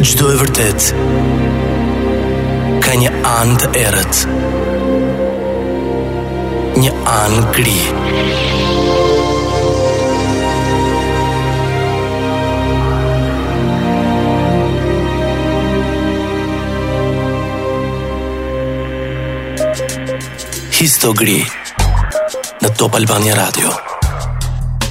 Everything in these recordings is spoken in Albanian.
Çdo e vërtetë ka një anë të errët. Një anë gri. Histogri. Në Top Albania Radio.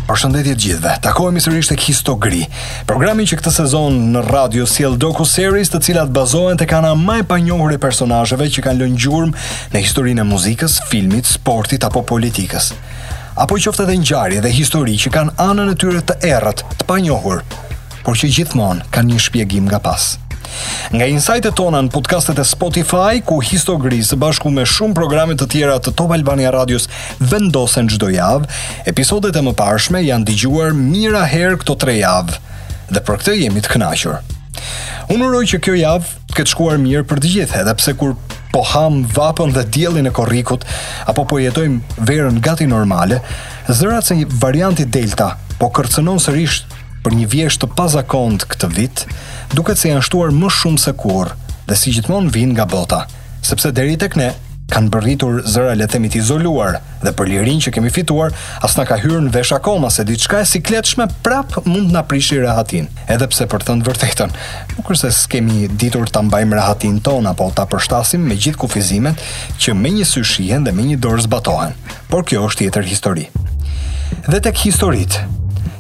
Përshëndetje të gjithëve. Takohemi sërish tek Histogri, programi që këtë sezon në radio sjell doku series të cilat bazohen tek ana më e panjohur e personazheve që kanë lënë gjurmë në historinë e muzikës, filmit, sportit apo politikës. Apo qoftë edhe ngjarje dhe histori që kanë anën e tyre të errët, të panjohur. por që gjithmonë kanë një shpjegim nga pas. Nga insight-et tona në podcastet e Spotify, ku Histogri së bashku me shumë programe të tjera të Top Albania Radios vendosen çdo javë, episodet e mëparshme janë dëgjuar mijëra herë këto tre javë dhe për këtë jemi të kënaqur. Unë uroj që kjo javë Të ketë shkuar mirë për të gjithë, edhe pse kur po ham vapën dhe diellin e korrikut apo po jetojmë verën gati normale, zërat se varianti Delta po kërcënon sërish për një vjeshtë të pazakontë këtë vit, duket se janë shtuar më shumë se kurrë dhe si gjithmonë vijnë nga bota, sepse deri tek ne kanë mbërritur zëra le të themi të izoluar dhe për lirinë që kemi fituar as na ka hyrë në vesh akoma se diçka e sikletshme prapë mund të na prishi rehatinë. Edhe pse për të thënë të vërtetën, nuk është se s'kemi ditur ta mbajmë rahatinë tonë apo ta përshtasim me gjithë kufizimet që me një sy shihen dhe me një dorë zbatohen, por kjo është tjetër histori. Dhe tek historitë,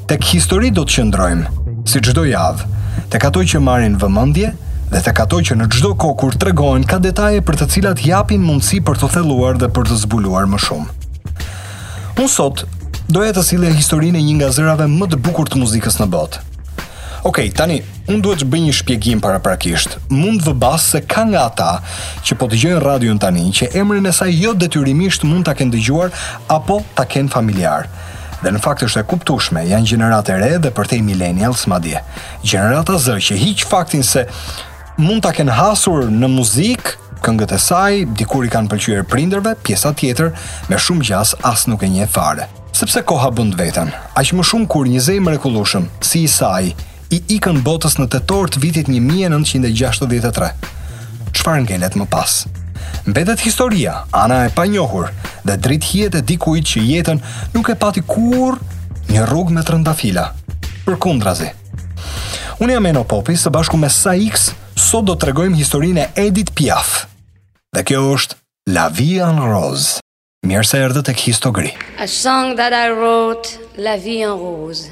tek historitë do të qëndrojmë, si çdo javë, tek ato që marrin vëmendje dhe tek ato që në çdo kohë kur tregohen ka detaje për të cilat japin mundësi për t'u thelluar dhe për të zbuluar më shumë. Unë sot doja të sillja historinë e një nga zërave më të bukur të muzikës në botë. Ok, tani, unë duhet të bëj një shpjegim paraprakisht. Mund të vë bast se ka nga ata që po dëgjojnë radion tani, që emrin e saj jo detyrimisht mund ta kenë dëgjuar apo ta kenë familjar. Dhe në fakt është e kuptueshme, janë gjeneratë e re dhe përtej millennials madje. Gjenerata Z që hiq faktin se Mund ta kenë hasur në muzikë, këngët e saj, dikur i kanë pëlqyer prindërve, pjesa tjetër me shumë gjas as nuk e njeh fare. Sepse koha bën të vetën, aq më shumë kur një zë i mrekullueshëm si i saj i ikën botës në tetor të vitit 1963. Çfarë ngelet më pas? Mbetet historia, ana e panjohur dhe dritëhijet e dikujt që jetën nuk e pati kurrë një rrugë me trëndafila. Përkundrazi, Unë jam Eno Popi, së bashku me SAX, sot do të tregojmë historinë e Edit Piaf. Dhe kjo është La Vie en Rose. Mirë se erdhët e te Histogri. A song that I wrote, La Vie en Rose.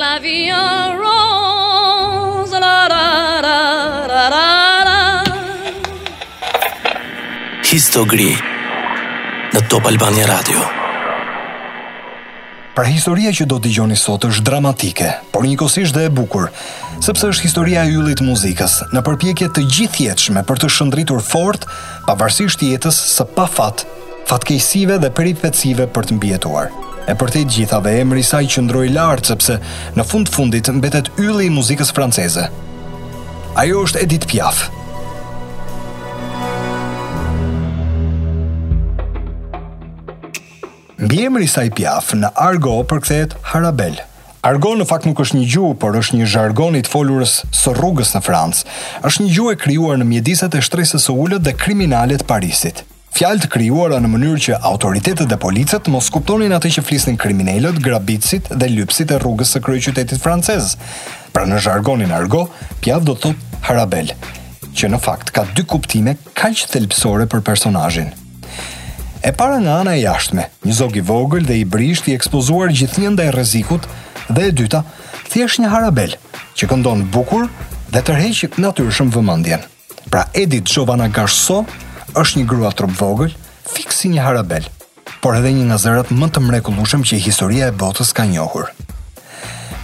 La vie rose la ra ra ra ra ra Histogri në Top Albania Radio. Pra historia që do të dëgjoni sot është dramatike, por njëkohësisht dhe e bukur, sepse është historia e yllit të muzikës, në përpjekje të gjithëjetshme për të shndritur fort, pavarësisht jetës së pafat fatkeqësive dhe peripecive për të mbijetuar. E përtej të gjithave, emri i saj qëndroi lart sepse në fund të fundit mbetet ylli i muzikës franceze. Ajo është Edith Piaf. Mbiemri i saj Piaf në argo përkthehet Harabel. Argo në fakt nuk është një gjuhë, por është një zhargon i të folurës së rrugës në Francë. Është një gjuhë e krijuar në mjediset e shtresës së ulët dhe kriminale të Parisit. Fjalë të krijuara në mënyrë që autoritetet dhe policët të mos kuptonin atë që flisnin kriminelët, grabitësit dhe lypësit e rrugës së kryeqytetit francez. Pra në zhargonin argo, piaf do të thotë harabel, që në fakt ka dy kuptime kaq thelbësore për personazhin. E para nga ana e jashtme, një zog i vogël dhe i brishtë i ekspozuar gjithnjë ndaj rrezikut, dhe e dyta, thjesht një harabel që këndon bukur dhe tërheq natyrshëm vëmendjen. Pra Edit Giovanna Gassion është një grua trupvogël, fiks si një harabel, por edhe një nga zërat më të mrekullueshëm që historia e botës ka njohur.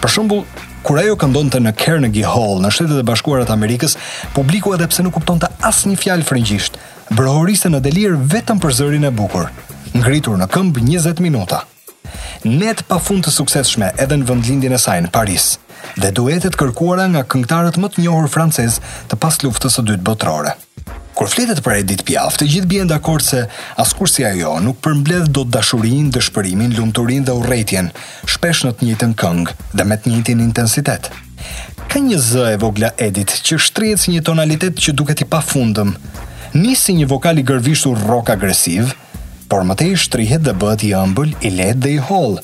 Për shembull, kur ajo këndonte në Carnegie Hall në Shtetet e Bashkuara të Amerikës, publiku edhe pse nuk kuptonte asnjë fjalë frëngjisht, brohoriste në delir vetëm për zërin e bukur, ngritur në këmbë 20 minuta. Net pafund të suksesshme edhe në vendlindjen e saj në Paris dhe duete të kërkuara nga këngëtarët më të njohur francezë të pasluftës së dytë botërore. Kur flitet për Edith Piaf, të gjithë bien dakord se askush si ajo nuk përmbledh dot dashurinë, dëshpërimin, lumturinë dhe urrejtjen, shpesh në të njëjtën këngë dhe me të njëjtin intensitet. Ka një zë e vogla Edit që shtrihet si një tonalitet që duket i pafundëm. Nis si një vokal i gërvishtur rock agresiv, por më tej shtrihet dhe bëhet i ëmbël, i lehtë dhe i hollë.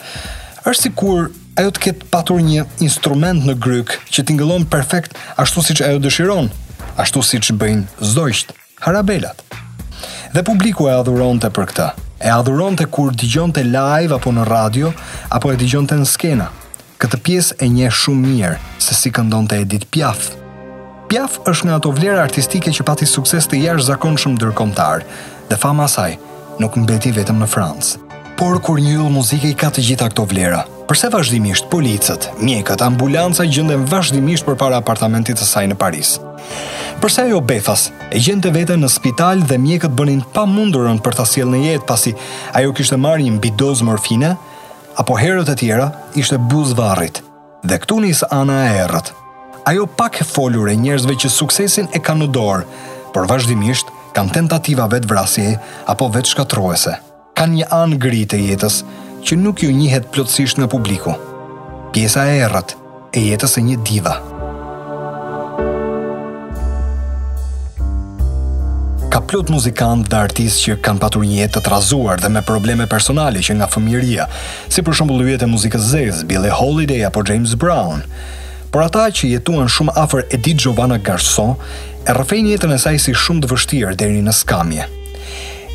Është sikur ajo të ketë patur një instrument në grykë që tingëllon perfekt ashtu siç ajo dëshiron, ashtu siç bëjnë zogjtë, harabelat. Dhe publiku e adhuronte për këtë. E adhuronte kur dëgjonte live apo në radio, apo e dëgjonte në skena. Këtë pjesë e njeh shumë mirë, se si këndonte Edith Piaf. Piaf është nga ato vlera artistike që pati sukses të jashtëzakonshëm ndërkombëtar, dhe fama e saj nuk mbeti vetëm në Francë. Por kur një yll muzike i ka të gjitha këto vlera, përse vazhdimisht policët, mjekët, ambulanca gjenden vazhdimisht përpara apartamentit të saj në Paris? Përse ajo befas e gjente veten në spital dhe mjekët bënin të pamundurën për ta sjellë në jetë pasi ajo kishte marrë një mbidozë morfine? Apo herët e tjera ishte buzë varrit. Dhe këtu nis ana e errët. Ajo pak e folur e njerëzve që suksesin e kanë në dorë, por vazhdimisht kanë tentativa vetëvrasjeje apo vetëshkatërruese. Kanë një anë gri të jetës që nuk u njihet plotësisht nga publiku. Pjesa e errët. e jetës e një dive. Ka plot muzikantë dhe artistë që kanë patur një jetë të trazuar dhe me probleme personale që nga fëmijëria, si për shembull yjet e muzikës së zezë, Billie Holiday apo James Brown. Por ata që jetuan shumë afër Edith Giovanna Garçon, e rrëfejnë jetën e saj si shumë të vështirë deri në skamje.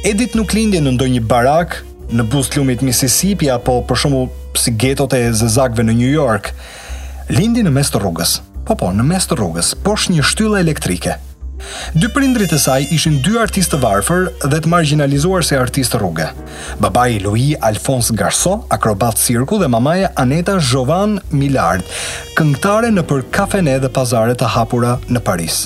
Edith nuk lindi në ndonjë barakë, në buzë të lumit Mississippi apo për shembull si getot e zezakëve në New York. Lindi në mes të rrugës. Po po, në mes të rrugës, poshtë një shtylle elektrike. Dy prindërit e saj ishin dy artistë të varfër dhe të margjinalizuar si artistë rruge. Babai Louis Alphonse Garso, akrobat cirku dhe mamaja Aneta Jovan Millard, këngëtare nëpër kafene dhe pazare të hapura në Paris.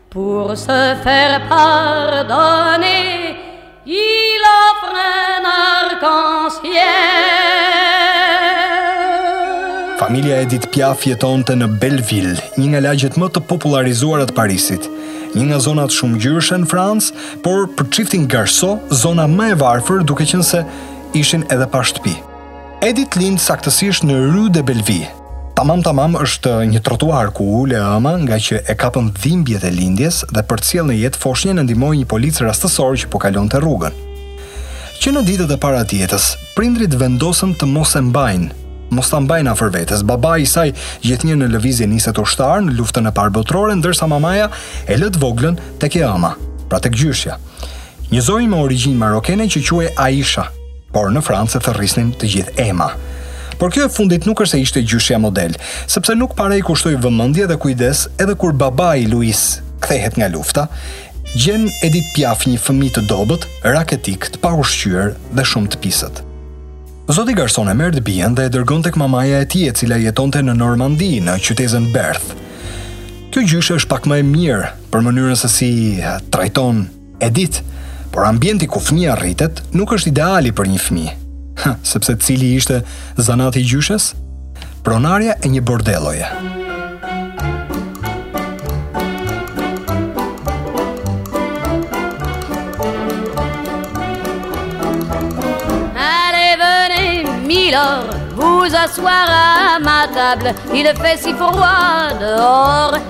Pour se faire pardonner il offre un arc-en-ciel Familja e Edith Piaf jetonte në Belleville, një nga lagjet më të popullarizuara të Parisit. Një nga zonat shumëngjyrëshe në Francë, por për çiftin Garso, zona më e varfër duke qenë se ishin edhe pa shtëpi. Edith lind saktësisht në Rue de Belleville, Tamam tamam është një trotuar ku ulet e ëma ngaqë e kapën dhimbjet e lindjes dhe për të sjellë në jetë foshnjën e ndihmoi një polic rastësor që po kalonte rrugën. Që në ditët e para të jetës, prindërit vendosën të mos e mbajnë, mos ta mbajnë afër vetes. Babai i saj gjithnjë në lëvizje niset ushtar në luftën e parë botërore, ndërsa mamaja e lë të voglën tek e ëma, pra tek gjyshja. Një zonjë me origjinë marokene që quhej Aisha, Por në Francë e thërrisnin të gjithë Ema. Por kjo e fundit nuk është se ishte gjyshja model, sepse nuk para i kushtoi vëmendje dhe kujdes edhe kur babai Luis kthehet nga lufta, gjen Edith Piaf një fëmijë të dobët, raketik, të paushqyer dhe shumë të pisët. Zoti Garson e merr të bijën dhe e dërgon tek mamaja e tij, e cila jetonte në Normandi, në qytezën Berth. Kjo gjyshe është pak më e mirë për mënyrën se si trajton Edit, por ambienti ku fëmija rritet nuk është ideali për një fëmijë. Hë, sepse cili ishte zanati i gjyshes? Pronarja e një bordelloje. Vous asseoir à ma table, il fait si froid dehors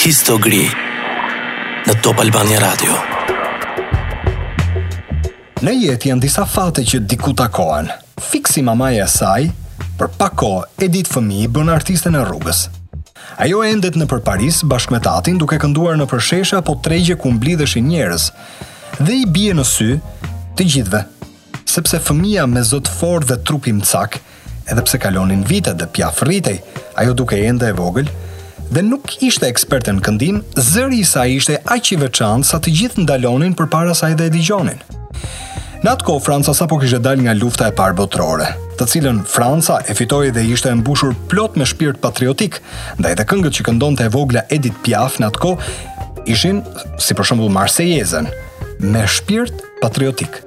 Histogri në Top Albania Radio. Në jetë janë disa fate që diku takohen. Fiks si mamaja e saj, për pak kohë Edit fëmijë bën artisten e rrugës. Ajo endet nëpër Paris bashkë me tatin duke kënduar nëpër sheshe apo tregje ku mblidheshin njerëz dhe i bie në sy të gjithëve. Sepse fëmija me zë të fortë dhe trup imcak, edhe pse kalonin vitet dhe Piaf rritej, ajo dukej ende e vogël, dhe nuk ishte eksperte në këndim, zëri i saj ishte aq i veçantë sa të gjithë ndalonin përpara saj dhe e dëgjonin. Në atë kohë Franca sapo kishte dalë nga lufta e parë botërore, të cilën Franca e fitoi dhe ishte e mbushur plot me shpirt patriotik, ndaj edhe këngët që këndonte e vogla Edith Piaf në atë kohë ishin si për shembull Marsejezën me shpirt patriotik.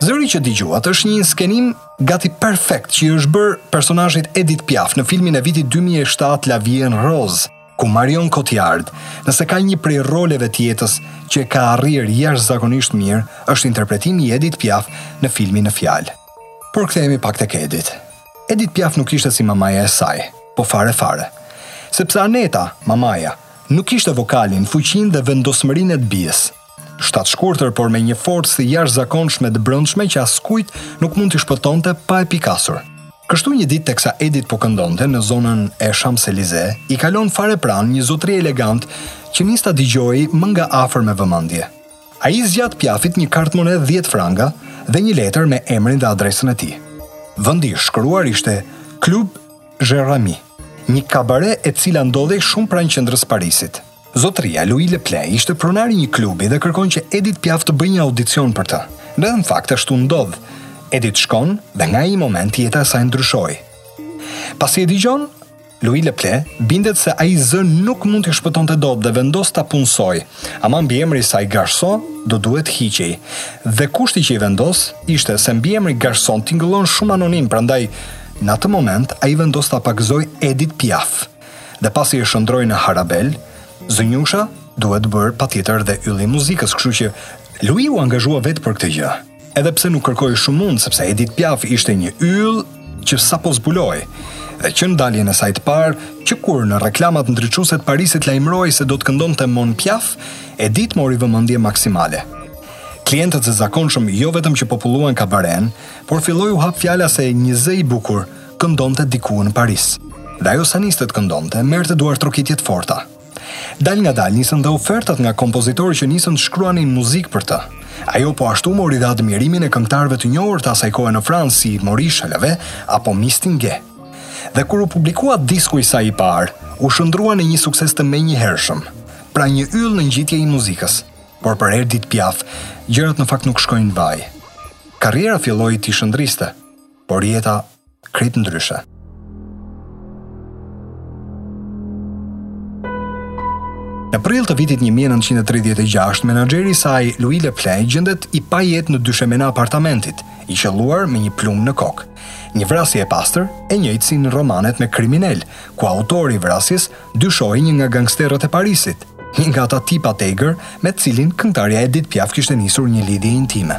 Zëri që dëgjuat është një inskenim gati perfekt që i është bërë personazhit Edith Piaf në filmin e vitit 2007 La Vie en Rose, ku Marion Cotillard, nëse ka një prej roleve të jetës që e ka arrirë jashtëzakonisht mirë, është interpretimi i Edith Piaf në filmin në fjalë. Por kthehemi pak tek Edith. Edith Piaf nuk ishte si mamaja e saj, po fare fare. Sepse Aneta, mamaja, nuk kishte vokalin, fuqinë dhe vendosmërinë e të bijës. Shtatshkurtër, por me një forcë të jashtëzakonshme të brendshme që askujt nuk mund t'i shpëtonte pa e pikasur. Kështu një ditë teksa Edit po këndonte në zonën e Champs-Élysées, i kalon fare pranë një zotëri elegant që nis ta dëgjojë më nga afër me vëmendje. Ai i zgjat Piafit një kartëmonedhë dhjetë franga dhe një letër me emrin dhe adresën e tij. Vendi i shkruar ishte Club Jeremy, një kabare e cila ndodhej shumë pranë qendrës së Parisit. Zotëria Louis Leplée ishte pronar i një klubi dhe kërkon që Edith Piaf të bëjë një audicion për të. Dhe në fakt ashtu ndodh. Edith shkon dhe nga ai moment jeta e saj ndryshoi. Pasi e dëgjon, Louis Leplée bindet se ai zë nuk mund t'i shpëtonte dot dhe vendos ta punësojë. Ama mbiemri i saj Gassion do duhet hiqej. Dhe kushti që i vendos ishte se mbiemri Gassion tingëllon shumë anonim, prandaj në atë moment ai vendos ta pagëzojë Edit Piaf. Dhe pasi e shndërroi në harabel, zonjusha duhet bërë patjetër dhe ylli i muzikës, kështu që Louis u angazhua vetë për këtë gjë. Edhe pse nuk kërkoi shumë mund sepse Edith Piaf ishte një yll që sapo zbulohej dhe që në daljen e saj të parë, që kur në reklamat ndriçuese të Parisit lajmërohej se do të këndonte Môme Piaf, Edith mori vëmendje maksimale. Klientët e zakonshëm jo vetëm që populluan kabarenë, por filloi u hap fjala se një zë i bukur këndonte diku në Paris. Dhe ajo sa niste të këndonte, merrte duartrokitje të forta. Dalëngadalë nisën dhe ofertat nga kompozitorë që nisën të shkruanin muzikë për të. Ajo po ashtu mori dhe admirimin e këngëtarëve të njohur të asaj kohe në Francë si Maurice Chevalier apo Mistinguett. Dhe kur u publikua disku i saj i parë, u shndërrua në një sukses të menjëhershëm, pra një yll në ngjitje i muzikës. Por për Edith Piaf, gjërat në fakt nuk shkojnë vaj. Karriera filloi t'i shndriste, por jeta Krejt ndryshe. Në prill të vitit 1936, menaxheri i saj, Louis Leplée, gjendet i pajetë në dyshemenë e apartamentit, i qëlluar me një plumb në kokë. Një vrasje e pastër, e njëjtë si në romanet me kriminelë, ku autori i vrasjes dyshohej një nga gangsterët e Parisit, një nga ata tipat e egër me të cilin këngëtarja Edith Piaf kishte nisur një lidhje intime.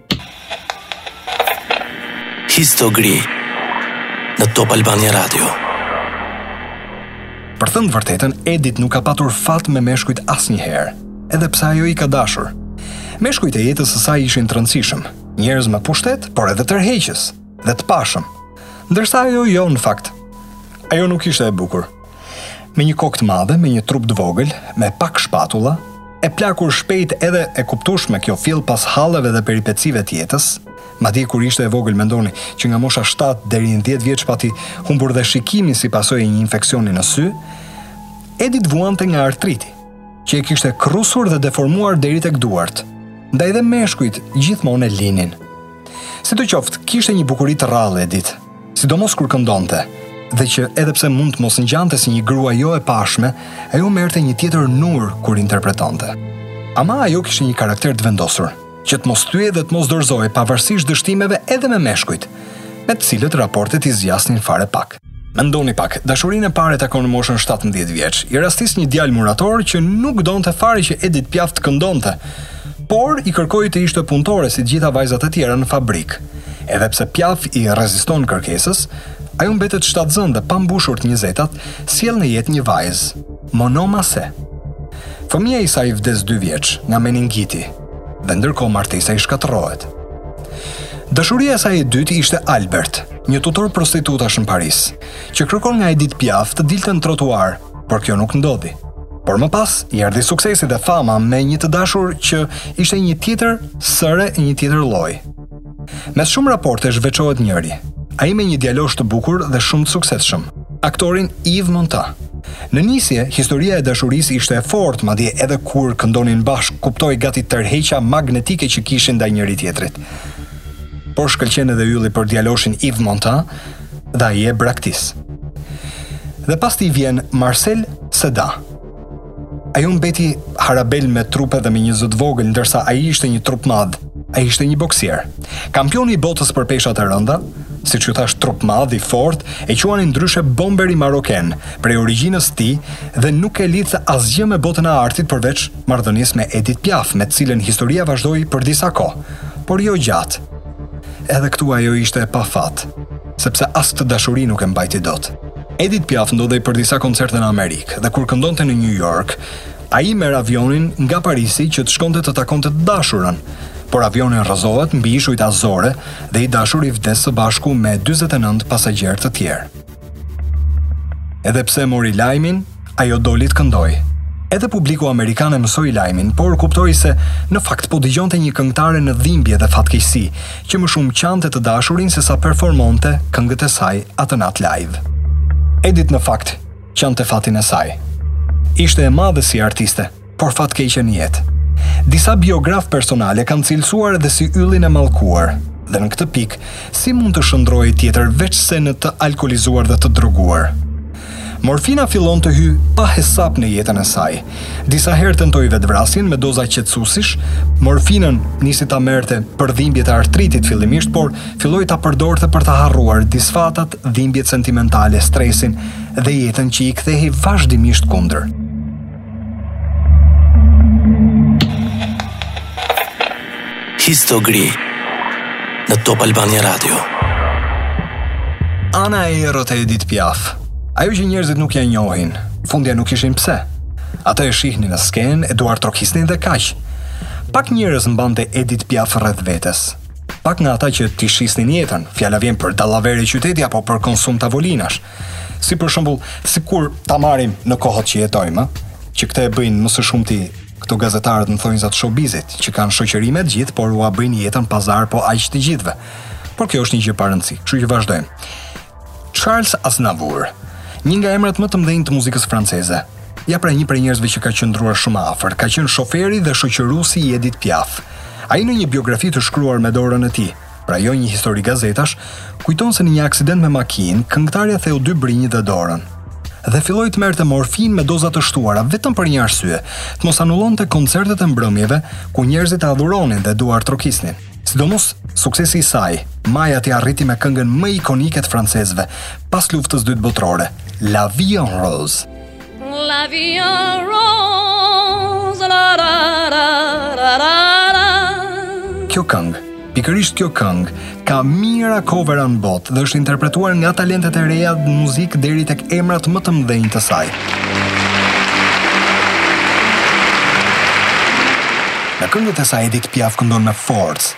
Histori Gri në Top Albania Radio. Për të thënë të vërtetën, Edit nuk ka patur fat me meshkujt asnjëherë, edhe pse ajo i ka dashur. Meshkujt e jetës së saj ishin të rëndësishëm, njerëz me pushtet, por edhe tërheqës dhe të pashëm. Ndërsa ajo jo në fakt. Ajo nuk ishte e bukur, Me një kokë të madhe, me një trup të vogël, me pak shpatulla, e plakur shpejt edhe e kuptueshme kjo fill pas halleve dhe peripecive të jetës, madje kur ishte e vogël mendoni që nga mosha shtatë deri në dhjetë vjeç pati humbur dhe shikimin si pasojë e një infeksioni në sy, Edit vuante nga artriti, që e kishte krrusur dhe deformuar deri tek duart, ndaj dhe meshkujt gjithmonë e linin. Sidoqoftë, kishte një bukuri të rrallë Edit. Sidomos kur këndonte, dhe që edhe pse mund të mos ngjante si një grua jo e pashme, ajo merrte një tjetër nur kur interpretonte. Ama ajo kishte një karakter të vendosur, që të mos thyhej dhe të mos dorëzohej pavarësisht dështimeve edhe me meshkujt, me të cilët raportet i zgjasnin fare pak. Mendoni pak, dashurinë e parë e takon në moshën 17 vjeç. I rastis një djalë murator që nuk donte fare që Edith Piaf të këndonte. Por, i kërkoi të ishte punëtore si të gjitha vajzat e tjera në fabrikë. Edhe pse Piaf i reziston kërkesës, ajo mbetet shtatzënë dhe pa mbushur të njëzetat, sjell në jetë një vajzë, me emrin Marsel. Fëmija i saj vdes dy vjeç nga meningiti dhe ndërkohë martesa i shkatërrohet. Dashuria e saj e dytë ishte Albert, një tutor prostitutash në Paris, që kërkon nga Edith Piaf të dilte në trotuar por kjo nuk ndodhi. Por më pas, i ardhi suksesi dhe fama me një të dashur që ishte një tjetër sëre e një tjetër lloj. Mes shumë raportesh veçohet njëri, ai me një djalosh të bukur dhe shumë të suksesshëm, aktorin Yves Montand. Në nisje, historia e dashurisë ishte e fortë, madje edhe kur këndonin bashkë, kuptohej gati tërheqja magnetike që kishin ndaj njëri-tjetrit. Por shkëlqen edhe ylli për djaloshin Yves Montand, dhe ai e braktis. Dhe pas tij vjen Marcel Cerdan. Ajo mbeti harabel me trup edhe me një zë të vogël, ndërsa ai ishte një trupmadh, ai ishte një boksier. Kampioni i botës për peshat e rënda, siç ju thashë trupmadh i fortë, e quanin ndryshe bomberi maroken, prej origjinës së tij, dhe nuk e lidh asgjë me botën e artit përveç marrëdhënies me Edith Piaf, me të cilën historia vazhdoi për disa kohë, por jo gjatë. Edhe këtu ajo ishte e pafat, sepse as këtë dashuri nuk e mbajti dot. Edith Piaf ndodhej për disa koncerte në Amerikë dhe kur këndonte në New York, ai merr avionin nga Parisi që të shkonte të takonte të dashurën, por avioni rrëzohet mbi ishujt Azore dhe i dashuri i vdes së bashku me 49 pasagjerë të tjerë. Edhe pse e mori lajmin, ajo doli të këndojë. Edhe publiku amerikan e mësoi lajmin, por kuptoi se në fakt po dëgjonte një këngëtare në dhimbje dhe fatkeqësi, që më shumë qante të dashurin sesa performonte këngët e saj atë natë live. Edith në fakt qante fatin e saj. Ishte e madhe si artiste. por fatkeqe në jetë. Disa biografë personalë e kanë cilësuar edhe si yllin e mallkuar, dhe në këtë pikë, si mund të shndërrohej tjetër veçse në të alkoolizuar dhe të droguar. Morfina fillon të hyjë pa hesap në jetën e saj. Disa herë tentoi vetëvrasjen me doza qetësuesish. Morfinën nisi ta merrte për dhimbjet e artritit fillimisht, por filloi ta përdorte për të harruar disfatat, dhimbjet sentimentale, stresin dhe jetën që i kthehej vazhdimisht kundër. Histogri në Top Albania Radio. Ana e errët e Edith Piaf. Ajo që njerëzit nuk ia njohin, fundja nuk kishin pse. Ata e shihnin në skenë, e duartrokisnin dhe kaq. Pak njerëz mbante Edith Piaf rreth vetes. Pak nga ata që t'i shisnin jetën, fjala vjen për dallavere qyteti apo për konsum tavolinash. Si për shembull, sikur ta marrim në kohët që jetojmë, që këtë e bëjnë më së shumti këto gazetarët në thonjzat showbizit, që kanë shoqëri me të gjithë, por ua bëjnë jetën pazar po aq të gjithëve. Por kjo është një gjë pa rëndësi, kështu që vazhdojmë. Charles Aznavour, një nga emrat më të mëdhenj të muzikës franceze. Ja pra një prej njerëzve që ka qëndruar shumë afër, ka qenë shoferi dhe shoqëruesi i Edith Piaf. Ai në një biografi të shkruar me dorën e tij, Pra jo një histori gazetash, kujton se në një aksident me makinë, këngëtarja theu dy brinjë dhe dorën. Dhe filloi të merrte morfinë me doza të shtuara vetëm për një arsye, të mos anullonte koncertet e mbrëmjeve ku njerëzit e adhuronin dhe duartrokisnin. Sidomos suksesi i saj, majat i arriti me këngën më ikonike të francezëve pas luftës dytë botërore, La Vie en Rose. La vie en rose la ra ra ra ra ra Kjo këngë Pikërisht kjo këngë ka mijëra covera në botë dhe është interpretuar nga talentet e reja në muzikë deri tek emrat më të mëdhenj të saj. Në këngët e saj Edith Piaf këndon me forcë,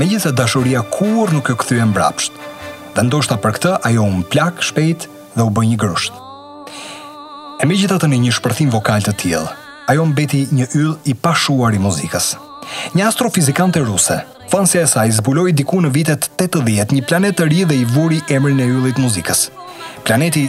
Megjithëse dashuria kurrë nuk iu kthye mbrapsht, dhe ndoshta për këtë ajo u mplak shpejt dhe u bë një grusht. E megjithatë në një shpërthim vokal të tillë, ajo mbeti një yll i pashuar i muzikës. Një astrofizikante ruse, fansja e saj zbuloi diku në vitet 80 një planet të ri dhe i vuri emrin e yllit muzikës. Planeti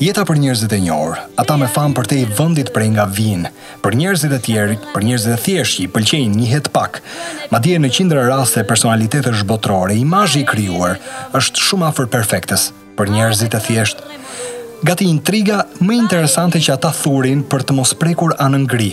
Jeta për njerëzit e njohur, ata me famë përtej vendit prej nga vijnë, për njerëzit e tjerë, për njerëzit e thjeshtë që i pëlqejnë njihet pak, madje në qindra raste personalitetesh botërore, imazhi i krijuar, është shumë afër perfektes, për njerëzit e thjeshtë. Gati intriga më interesante që ata thurin për të mos prekur anën gri,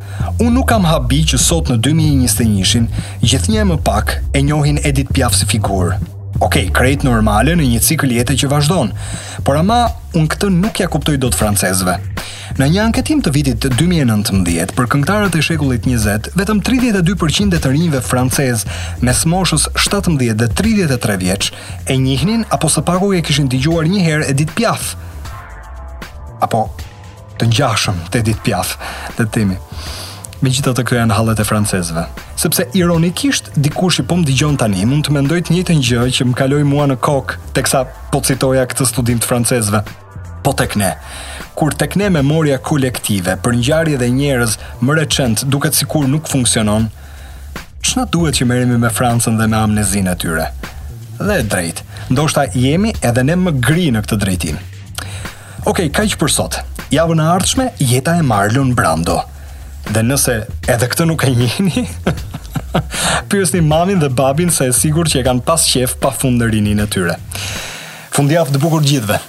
Unë nuk kam habi që sot në dy mijë e njëzet e njëshin, gjithnjë e më pak e njohin Edith Piaf si figurë. Ok, krejt normale në një cikël jete që vazhdon, por ama unë këtë nuk ia kuptoj dot francezëve. Në një anketim të vitit 2019 për këngëtarët e shekullit 20, vetëm 32% e të rinjve francezë mes moshës 17 dhe 33 vjeç e njihnin apo së paku e kishin dëgjuar një herë Edith Piaf. Apo Të ngjashëm të Edith Piaf, le të themi. Megjithatë këto janë hallet e francezëve. Sepse ironikisht dikush që po më dëgjon tani mund të mendojë të njëjtën gjë që më kaloi mua në kokë teksa po citoja këtë studim të francezëve. Po tek ne. Kur tek ne memoria kolektive për ngjarje dhe njerëz më recent duket sikur nuk funksionon, ç'na duhet që merremi me Francën dhe me amnezinë e tyre? Dhe e drejtë, ndoshta jemi edhe ne më gri në këtë drejtim. Ok, kaq për sot. Javën e ardhshme jeta e Marlon Brando. Dhe nëse edhe këtë nuk e njihni, pyesni mamin dhe babin se e sigurt që e kanë pas qejf pa fund në rininë e tyre. Fundjavë të bukur gjithëve.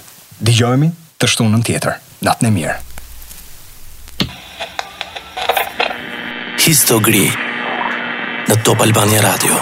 Dëgjohemi të shtunën tjetër. Natën e mirë. Histogri në Top Albania Radio.